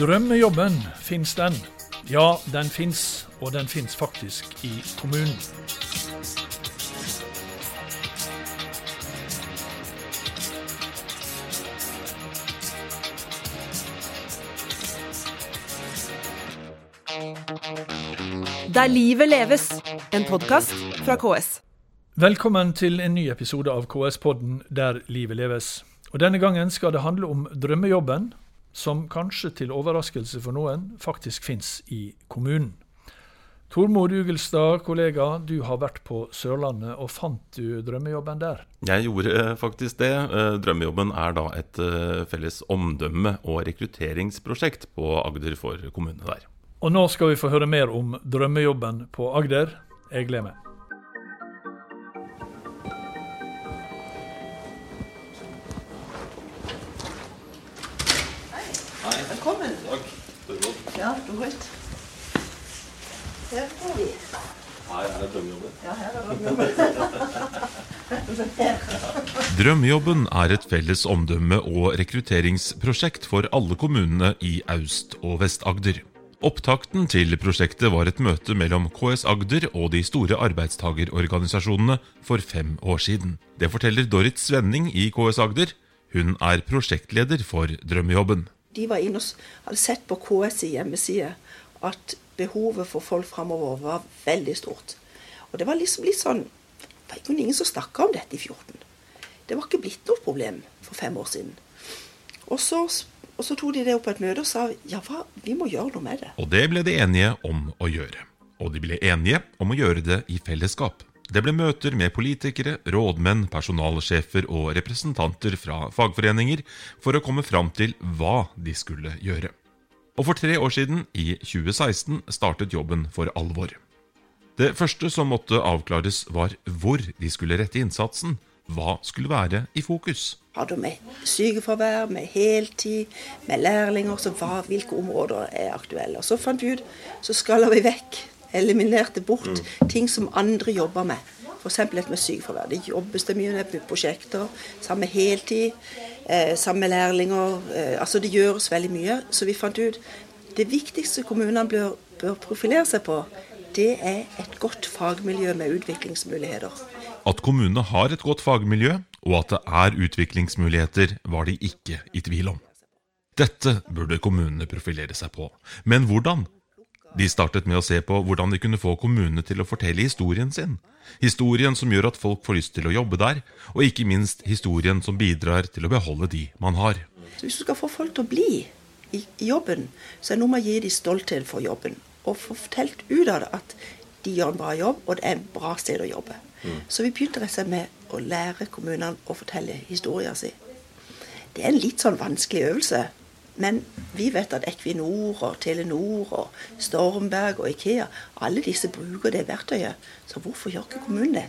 Drømmejobben, fins den? Ja, den fins, og den fins faktisk i kommunen. Der livet leves, en podkast fra KS. Velkommen til en ny episode av KS-podden Der livet leves. Og Denne gangen skal det handle om drømmejobben, som kanskje til overraskelse for noen faktisk fins i kommunen. Tormod Ugelstad, kollega, du har vært på Sørlandet, og fant du drømmejobben der? Jeg gjorde eh, faktisk det. Eh, drømmejobben er da et eh, felles omdømme- og rekrutteringsprosjekt på Agder for kommunene der. Og nå skal vi få høre mer om drømmejobben på Agder. Jeg gleder meg. Velkommen. Takk. Ja, du vet. Her går vi. Her er drømmejobben. Ja, her er det Drømmejobben er et felles omdømme- og rekrutteringsprosjekt for alle kommunene i Aust- og Vest-Agder. Opptakten til prosjektet var et møte mellom KS Agder og de store arbeidstagerorganisasjonene for fem år siden. Det forteller Dorrit Svenning i KS Agder. Hun er prosjektleder for Drømmejobben. De var inne og hadde sett på KS' hjemmeside at behovet for folk framover var veldig stort. Og det var liksom litt sånn Det var ingen som snakka om dette i 14. Det var ikke blitt noe problem for fem år siden. Og så, og så tok de det opp på et møte og sa ja, hva, vi må gjøre noe med det. Og det ble de enige om å gjøre. Og de ble enige om å gjøre det i fellesskap. Det ble møter med politikere, rådmenn, personalsjefer og representanter fra fagforeninger for å komme fram til hva de skulle gjøre. Og for tre år siden, i 2016, startet jobben for alvor. Det første som måtte avklares, var hvor de skulle rette innsatsen. Hva skulle være i fokus? Har du med sykefravær, med heltid, med lærlinger, så hva, hvilke områder er aktuelle? Og så fant vi ut, så skalla vi vekk, eliminerte bort ting som andre jobber med. F.eks. dette med sykefravær. Det jobbes det mye med på prosjekter, Samme heltid, eh, samme lærlinger. Eh, altså det gjøres veldig mye. Så vi fant ut det viktigste kommunene bør, bør profilere seg på, det er et godt fagmiljø med utviklingsmuligheter. At kommunene har et godt fagmiljø, og at det er utviklingsmuligheter, var de ikke i tvil om. Dette burde kommunene profilere seg på. Men hvordan? De startet med å se på hvordan de kunne få kommunene til å fortelle historien sin. Historien som gjør at folk får lyst til å jobbe der, og ikke minst historien som bidrar til å beholde de man har. Så hvis du skal få folk til å bli i, jobben, så er det noe med å gi dem stolthet for jobben. Og få fortalt ut av det at de gjør en bra jobb, og det er et bra sted å jobbe. Så vi begynte rett og slett med å lære kommunene å fortelle historien sin. Det er en litt sånn vanskelig øvelse. Men vi vet at Equinor og Telenor og Stormberg og Ikea, alle disse bruker det verktøyet. Så hvorfor gjør ikke kommunen det?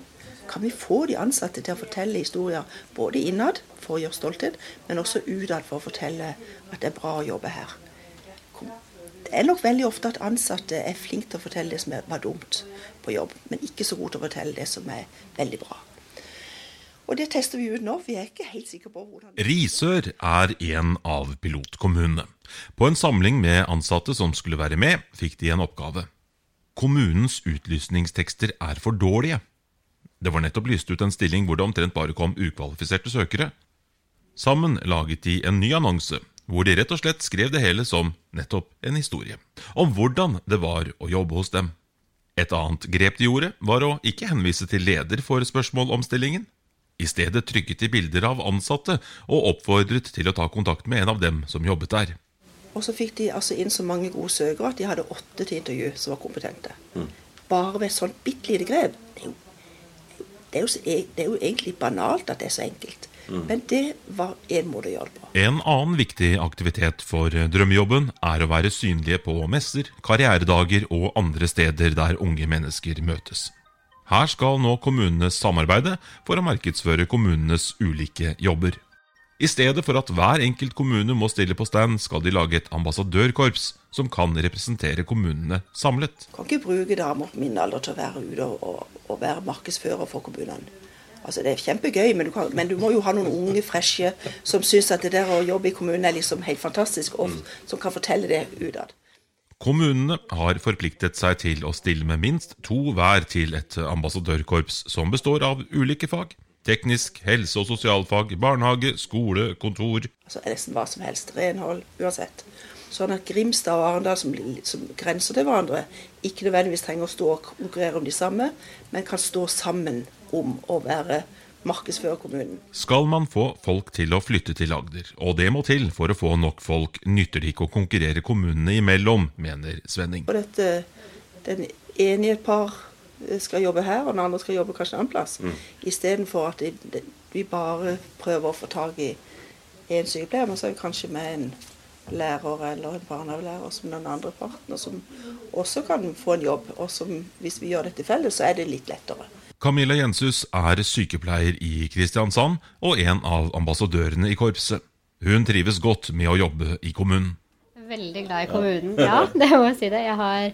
Kan vi få de ansatte til å fortelle historier både innad for å gjøre stolthet, men også utad for å fortelle at det er bra å jobbe her? Det er nok veldig ofte at ansatte er flinke til å fortelle det som var dumt på jobb, men ikke så gode til å fortelle det som er veldig bra. Og det tester vi ut nå. for Vi er ikke helt sikre på hvordan Risør er en av pilotkommunene. På en samling med ansatte som skulle være med, fikk de en oppgave. Kommunens utlysningstekster er for dårlige. Det var nettopp lyst ut en stilling hvor det omtrent bare kom ukvalifiserte søkere. Sammen laget de en ny annonse, hvor de rett og slett skrev det hele som nettopp en historie. Om hvordan det var å jobbe hos dem. Et annet grep de gjorde, var å ikke henvise til leder for spørsmål om stillingen. I stedet trykket de bilder av ansatte og oppfordret til å ta kontakt med en av dem som jobbet der. Og så fikk de altså inn så mange gode søkere at de hadde åtte til intervju som var kompetente. Bare ved et sånt bitte lite grep. Det er, jo, det, er jo, det er jo egentlig banalt at det er så enkelt. Men det var én måte å gjøre det på. En annen viktig aktivitet for drømmejobben er å være synlige på messer, karrieredager og andre steder der unge mennesker møtes. Her skal nå kommunene samarbeide for å markedsføre kommunenes ulike jobber. I stedet for at hver enkelt kommune må stille på stand, skal de lage et ambassadørkorps som kan representere kommunene samlet. Kan ikke bruke damer på min alder til å være ute og, og være markedsfører for kommunene. Altså Det er kjempegøy, men du, kan, men du må jo ha noen unge, freshe som syns at det der å jobbe i kommunen er liksom helt fantastisk, og som kan fortelle det utad. Kommunene har forpliktet seg til å stille med minst to hver til et ambassadørkorps som består av ulike fag. Teknisk, helse- og sosialfag, barnehage, skole, kontor. Altså nesten hva som helst. Renhold, uansett. Sånn at Grimstad og Arendal, som, som grenser til hverandre, ikke nødvendigvis trenger å stå og konkurrere om de samme, men kan stå sammen om å være markedsføre kommunen. Skal man få folk til å flytte til Agder, og det må til for å få nok folk, nytter det ikke å konkurrere kommunene imellom, mener Svenning. Og dette, den ene i et par skal jobbe her, og den andre skal jobbe kanskje en annen plass. Mm. Istedenfor at de, vi bare prøver å få tak i en sykepleier, men så er vi kanskje med en lærer eller en barnehagelærer som den andre parten, og som også kan få en jobb. Og som, hvis vi gjør dette felles, så er det litt lettere. Camilla Jenshus er sykepleier i Kristiansand og en av ambassadørene i korpset. Hun trives godt med å jobbe i kommunen. Veldig glad i kommunen, ja. Det må jeg si det. Jeg har,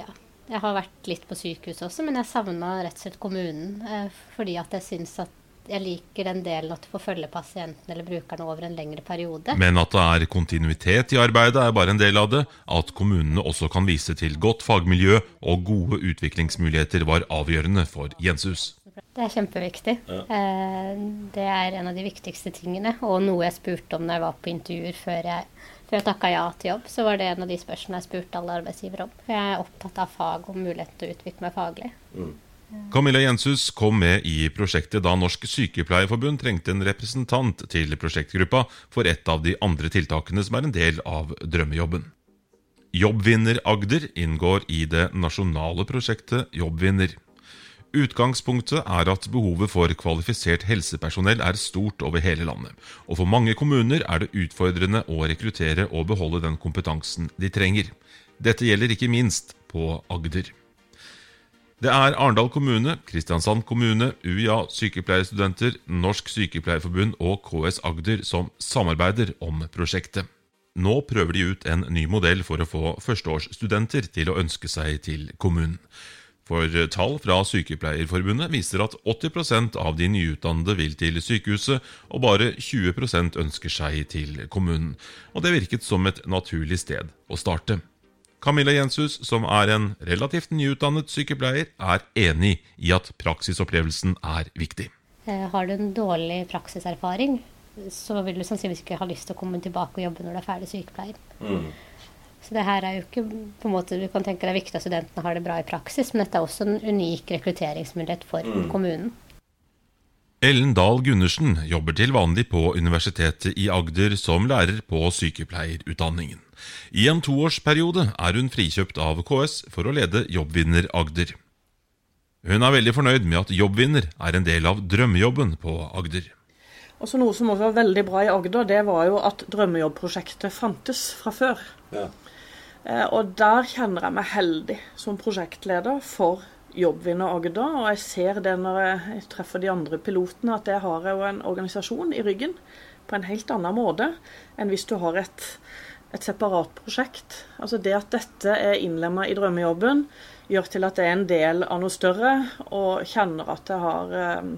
ja, jeg har vært litt på sykehuset også, men jeg savna rett og slett kommunen. Eh, fordi at jeg syns at jeg liker den delen at du får følge pasienten eller brukerne over en lengre periode. Men at det er kontinuitet i arbeidet er bare en del av det. At kommunene også kan vise til godt fagmiljø og gode utviklingsmuligheter var avgjørende for Jenshus. Det er kjempeviktig. Ja. Eh, det er en av de viktigste tingene, og noe jeg spurte om når jeg var på intervjuer før jeg, før jeg takka ja til jobb. Så var det en av de spørsmålene jeg spurte alle arbeidsgivere om. For jeg er opptatt av fag og muligheten til å utvikle meg faglig. Mm. Camilla Jenshus kom med i prosjektet da Norsk Sykepleierforbund trengte en representant til prosjektgruppa for et av de andre tiltakene som er en del av Drømmejobben. Jobbvinner Agder inngår i det nasjonale prosjektet Jobbvinner. Utgangspunktet er at behovet for kvalifisert helsepersonell er stort over hele landet, og for mange kommuner er det utfordrende å rekruttere og beholde den kompetansen de trenger. Dette gjelder ikke minst på Agder. Det er Arendal kommune, Kristiansand kommune, UiA sykepleierstudenter, Norsk Sykepleierforbund og KS Agder som samarbeider om prosjektet. Nå prøver de ut en ny modell for å få førsteårsstudenter til å ønske seg til kommunen. For tall fra Sykepleierforbundet viser at 80% av de nyutdannede vil til sykehuset, og bare 20% ønsker seg til kommunen. Og det virket som et naturlig sted å starte. Camilla Jenshus, som er en relativt nyutdannet sykepleier, er enig i at praksisopplevelsen er viktig. Eh, har du en dårlig praksiserfaring, så vil du sannsynligvis ikke ha lyst til å komme tilbake og jobbe når du er ferdig sykepleier. Mm. Så det her er jo ikke på en måte, Du kan tenke deg viktig at studentene har det bra i praksis, men dette er også en unik rekrutteringsmulighet for mm. kommunen. Ellen Dahl Gundersen jobber til vanlig på Universitetet i Agder som lærer på sykepleierutdanningen. I en toårsperiode er hun frikjøpt av KS for å lede Jobbvinner Agder. Hun er veldig fornøyd med at Jobbvinner er en del av drømmejobben på Agder. Også Noe som også var veldig bra i Agder, det var jo at drømmejobbprosjektet fantes fra før. Ja. Eh, og der kjenner jeg meg heldig som prosjektleder for Jobbvinner Agder. Og jeg ser det når jeg treffer de andre pilotene, at jeg har jo en organisasjon i ryggen på en helt annen måte enn hvis du har et et separat prosjekt. Altså Det at dette er innlemma i drømmejobben, gjør til at det er en del av noe større, og kjenner at jeg har eh,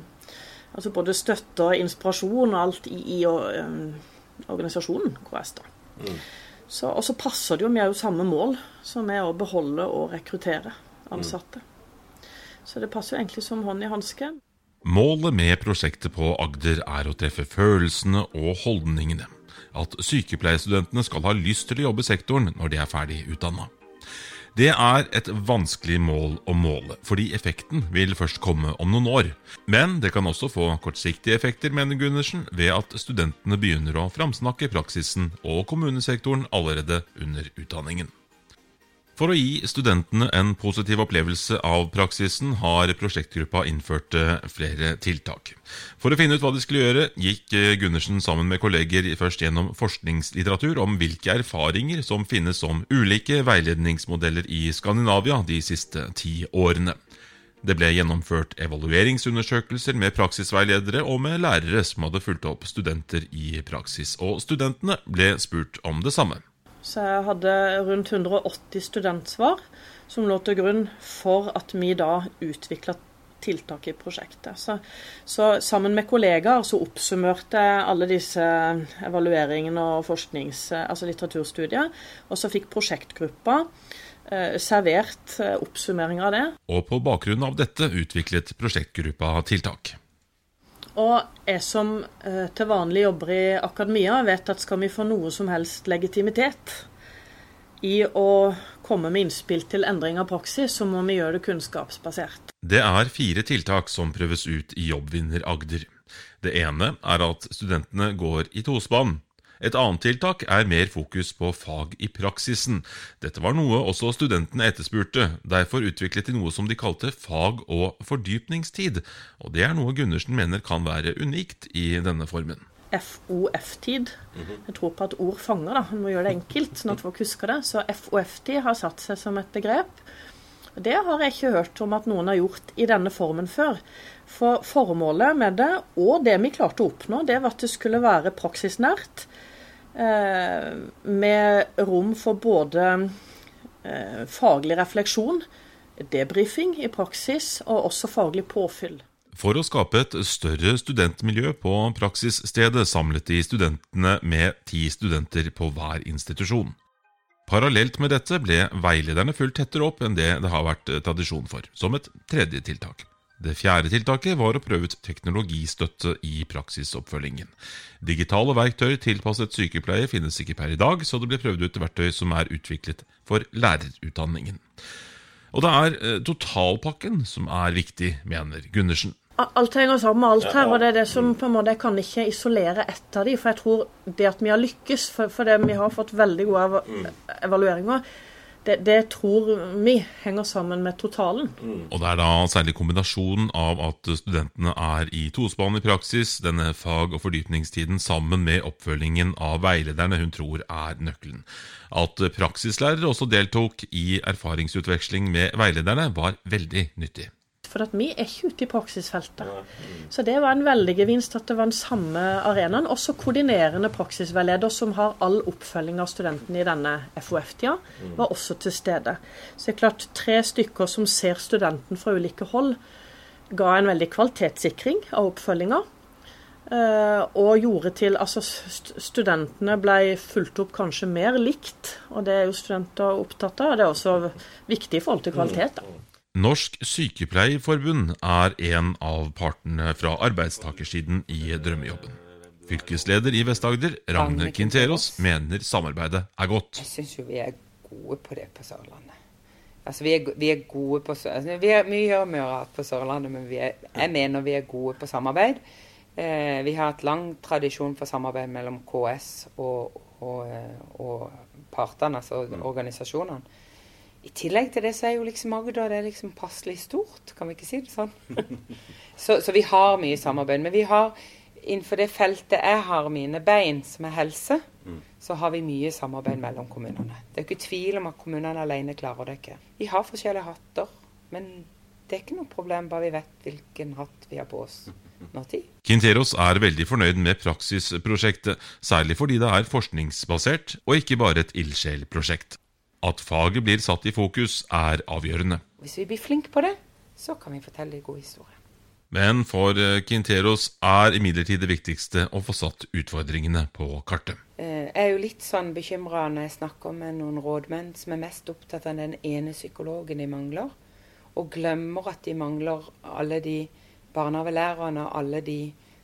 altså både støtte og inspirasjon og alt i, i um, organisasjonen KS. da. Mm. Så, og så passer det jo, vi har jo samme mål, som er å beholde og rekruttere ansatte. Mm. Så det passer jo egentlig som hånd i hanske. Målet med prosjektet på Agder er å treffe følelsene og holdningene at sykepleierstudentene skal ha lyst til å jobbe i sektoren når de er ferdig utdanna. Det er et vanskelig mål å måle, fordi effekten vil først komme om noen år. Men det kan også få kortsiktige effekter, mener Gundersen, ved at studentene begynner å framsnakke praksisen og kommunesektoren allerede under utdanningen. For å gi studentene en positiv opplevelse av praksisen har prosjektgruppa innført eh, flere tiltak. For å finne ut hva de skulle gjøre, gikk eh, Gundersen sammen med kolleger først gjennom forskningslitteratur om hvilke erfaringer som finnes om ulike veiledningsmodeller i Skandinavia de siste ti årene. Det ble gjennomført evalueringsundersøkelser med praksisveiledere og med lærere som hadde fulgt opp studenter i praksis, og studentene ble spurt om det samme. Så jeg hadde rundt 180 studentsvar som lå til grunn for at vi da utvikla tiltak i prosjektet. Så, så sammen med kollegaer så oppsummerte jeg alle disse evalueringene og forsknings, altså litteraturstudier. Og så fikk prosjektgruppa eh, servert eh, oppsummering av det. Og på bakgrunn av dette utviklet prosjektgruppa tiltak. Og jeg som eh, til vanlig jobber i akademia, vet at skal vi få noe som helst legitimitet i å komme med innspill til endring av praksis, så må vi gjøre det kunnskapsbasert. Det er fire tiltak som prøves ut i Jobbvinner Agder. Det ene er at studentene går i tospann. Et annet tiltak er mer fokus på fag i praksisen. Dette var noe også studentene etterspurte. Derfor utviklet de noe som de kalte fag- og fordypningstid. Og det er noe Gundersen mener kan være unikt i denne formen. FOF-tid. Jeg tror på at ord fanger, da. Man må gjøre det enkelt, sånn at folk husker det. Så FOF-tid har satt seg som et begrep. Det har jeg ikke hørt om at noen har gjort i denne formen før. For formålet med det, og det vi klarte å oppnå, det var at det skulle være praksisnært. Eh, med rom for både eh, faglig refleksjon, debrifing i praksis, og også faglig påfyll. For å skape et større studentmiljø på praksisstedet samlet de studentene med ti studenter på hver institusjon. Parallelt med dette ble veilederne fulgt tettere opp enn det det har vært tradisjon for, som et tredje tiltak. Det fjerde tiltaket var å prøve ut teknologistøtte i praksisoppfølgingen. Digitale verktøy tilpasset sykepleie finnes ikke per i dag, så det ble prøvd ut verktøy som er utviklet for lærerutdanningen. Og det er eh, totalpakken som er viktig, mener Gundersen. Alt henger sammen med alt her, og det er det som på en måte Jeg kan ikke isolere ett av de, for jeg tror det at vi har lykkes, for, for det vi har fått veldig gode evalueringer, det, det, tror vi henger sammen med totalen. Mm. Og Det er da særlig kombinasjonen av at studentene er i tospann i praksis, denne fag- og fordypningstiden sammen med oppfølgingen av veilederne hun tror er nøkkelen. At praksislærere også deltok i erfaringsutveksling med veilederne, var veldig nyttig. For vi er ikke ute i praksisfeltet. Så det var en veldig gevinst at det var den samme arenaen. Også koordinerende praksisveileder som har all oppfølging av studentene i denne FOF-tida, var også til stede. Så det er klart tre stykker som ser studenten fra ulike hold, ga en veldig kvalitetssikring av oppfølginga. Uh, og gjorde til Altså, studentene ble fulgt opp kanskje mer likt, og det er jo studenter opptatt av. og Det er også viktig i forhold til kvalitet. da. Norsk Sykepleierforbund er en av partene fra arbeidstakersiden i Drømmejobben. Fylkesleder i Vest-Agder, Ragne Kinteros, mener samarbeidet er godt. Jeg syns jo vi er gode på det på Sørlandet. Altså, vi er, vi er gode på altså, vi, er, vi gjør mye rart på Sørlandet, men er, jeg mener vi er gode på samarbeid. Eh, vi har hatt lang tradisjon for samarbeid mellom KS og, og, og partene, altså organisasjonene. I tillegg til det så er jo liksom Agder det er liksom passelig stort, kan vi ikke si det sånn? så, så, vi har mye samarbeid. Men vi har innenfor det feltet jeg har mine bein, som er helse, mm. så har vi mye samarbeid mellom kommunene. Det er ikke tvil om at kommunene alene klarer det ikke. Vi har forskjellige hatter, men det er ikke noe problem, bare vi vet hvilken hatt vi har på oss. Kinteros. Quinteros er veldig fornøyd med praksisprosjektet, særlig fordi det er forskningsbasert og ikke bare et ildsjelprosjekt. At faget blir satt i fokus, er avgjørende. Hvis vi blir flinke på det, så kan vi fortelle gode historier. Men for eh, Quinteros er imidlertid det viktigste å få satt utfordringene på kartet. Eh, jeg er jo litt sånn bekymra når jeg snakker med noen rådmenn som er mest opptatt av den ene psykologen de mangler, og glemmer at de mangler alle de barnehagelærerne og alle de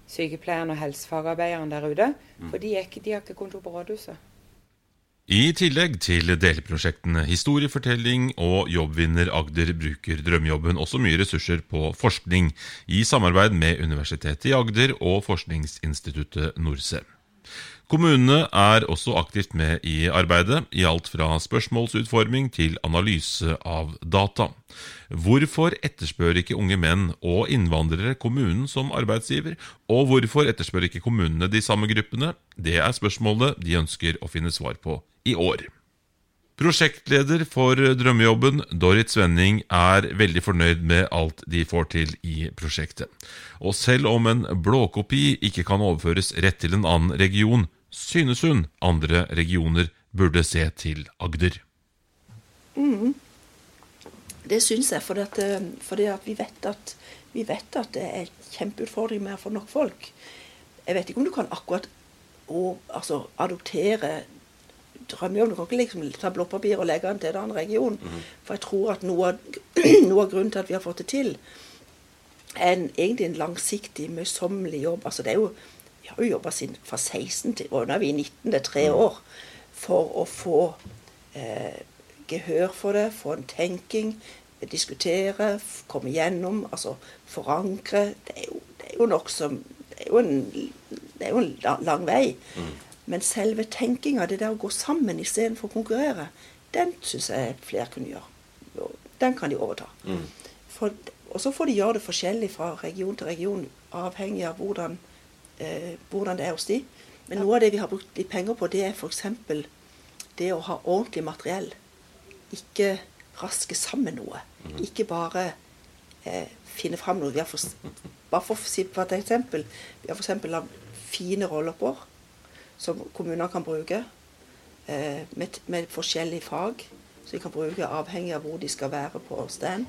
sykepleierne og helsefagarbeiderne der ute. Mm. For de, ikke, de har ikke kontor på rådhuset. I tillegg til delprosjektene Historiefortelling og Jobbvinner Agder bruker Drømmejobben også mye ressurser på forskning, i samarbeid med Universitetet i Agder og Forskningsinstituttet Norse. Kommunene er også aktivt med i arbeidet, i alt fra spørsmålsutforming til analyse av data. Hvorfor etterspør ikke unge menn og innvandrere kommunen som arbeidsgiver? Og hvorfor etterspør ikke kommunene de samme gruppene? Det er spørsmålet de ønsker å finne svar på i år. Prosjektleder for Drømmejobben, Dorrit Svenning, er veldig fornøyd med alt de får til i prosjektet. Og selv om en blåkopi ikke kan overføres rett til en annen region, synes hun andre regioner burde se til Agder. Mm. Det syns jeg, fordi at, fordi at, vi vet at Vi vet at det er kjempeutfordring med å få nok folk. Jeg vet ikke om du kan akkurat å, altså, adoptere drømmejobben. Du kan ikke liksom ta blåpapir og legge den til en annen region. Mm. For jeg tror at noe noe av, grunnen til at vi har fått det til, er en, egentlig en langsiktig, møysommelig jobb. Altså det er jo, Vi har jo jobba fra 16 til og nå er vi i 19, det er tre år, for å få eh, gehør for det, få en tenking, diskutere, komme gjennom, altså forankre. Det er jo, det er jo nokså det, er jo en, det er jo en lang vei. Mm. Men selve tenkinga, det der å gå sammen istedenfor å konkurrere, den syns jeg flere kunne gjøre. Den kan de overta. Mm. og så får de gjøre det forskjellig fra region til region, avhengig av hvordan, eh, hvordan det er hos de. Men noe av det vi har brukt litt penger på, det er f.eks. det å ha ordentlig materiell. Ikke raske sammen noe. Mm. Ikke bare eh, finne fram noe. Vi har for, bare for å si på et eksempel. Vi har f.eks. lagd fine rollopper som kommuner kan bruke eh, med, med, forskjellige fag. som vi kan bruke avhengig av hvor de skal være på stand.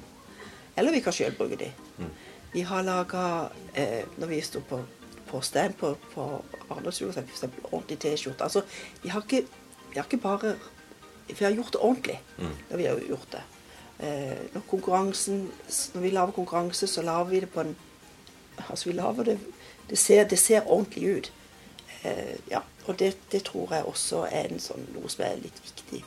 Eller vi kan sjøl bruke de. Mm. Vi har laga eh, Når vi står på, på stand på, på Arendalsuka, f.eks. ordentlig T-skjorte. Altså, vi har, ikke, vi har ikke bare Vi har gjort det ordentlig mm. når vi har gjort det. Eh, når, konkurransen, når vi lager konkurranse, så lager vi det på en Altså, vi lager det Det ser, det ser ordentlig ut. Eh, ja, og det, det, tror jeg også er sånn, noe som er litt viktig.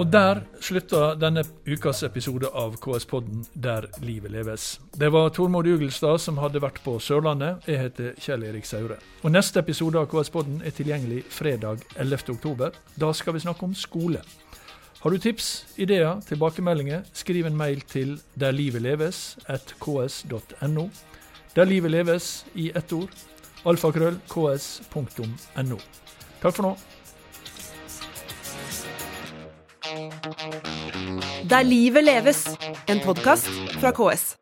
Og der slutta denne ukas episode av KS-podden Der livet leves. Det var Tormod Ugelstad som hadde vært på Sørlandet. Jeg heter Kjell Erik Saure. Og Neste episode av KS-podden er tilgjengelig fredag 11.10. Da skal vi snakke om skole. Har du tips, ideer, tilbakemeldinger, skriv en mail til ks.no. Der livet leves i ett ord. Alfakrøll ks.no. Takk for nå. Der livet leves, en podkast fra KS.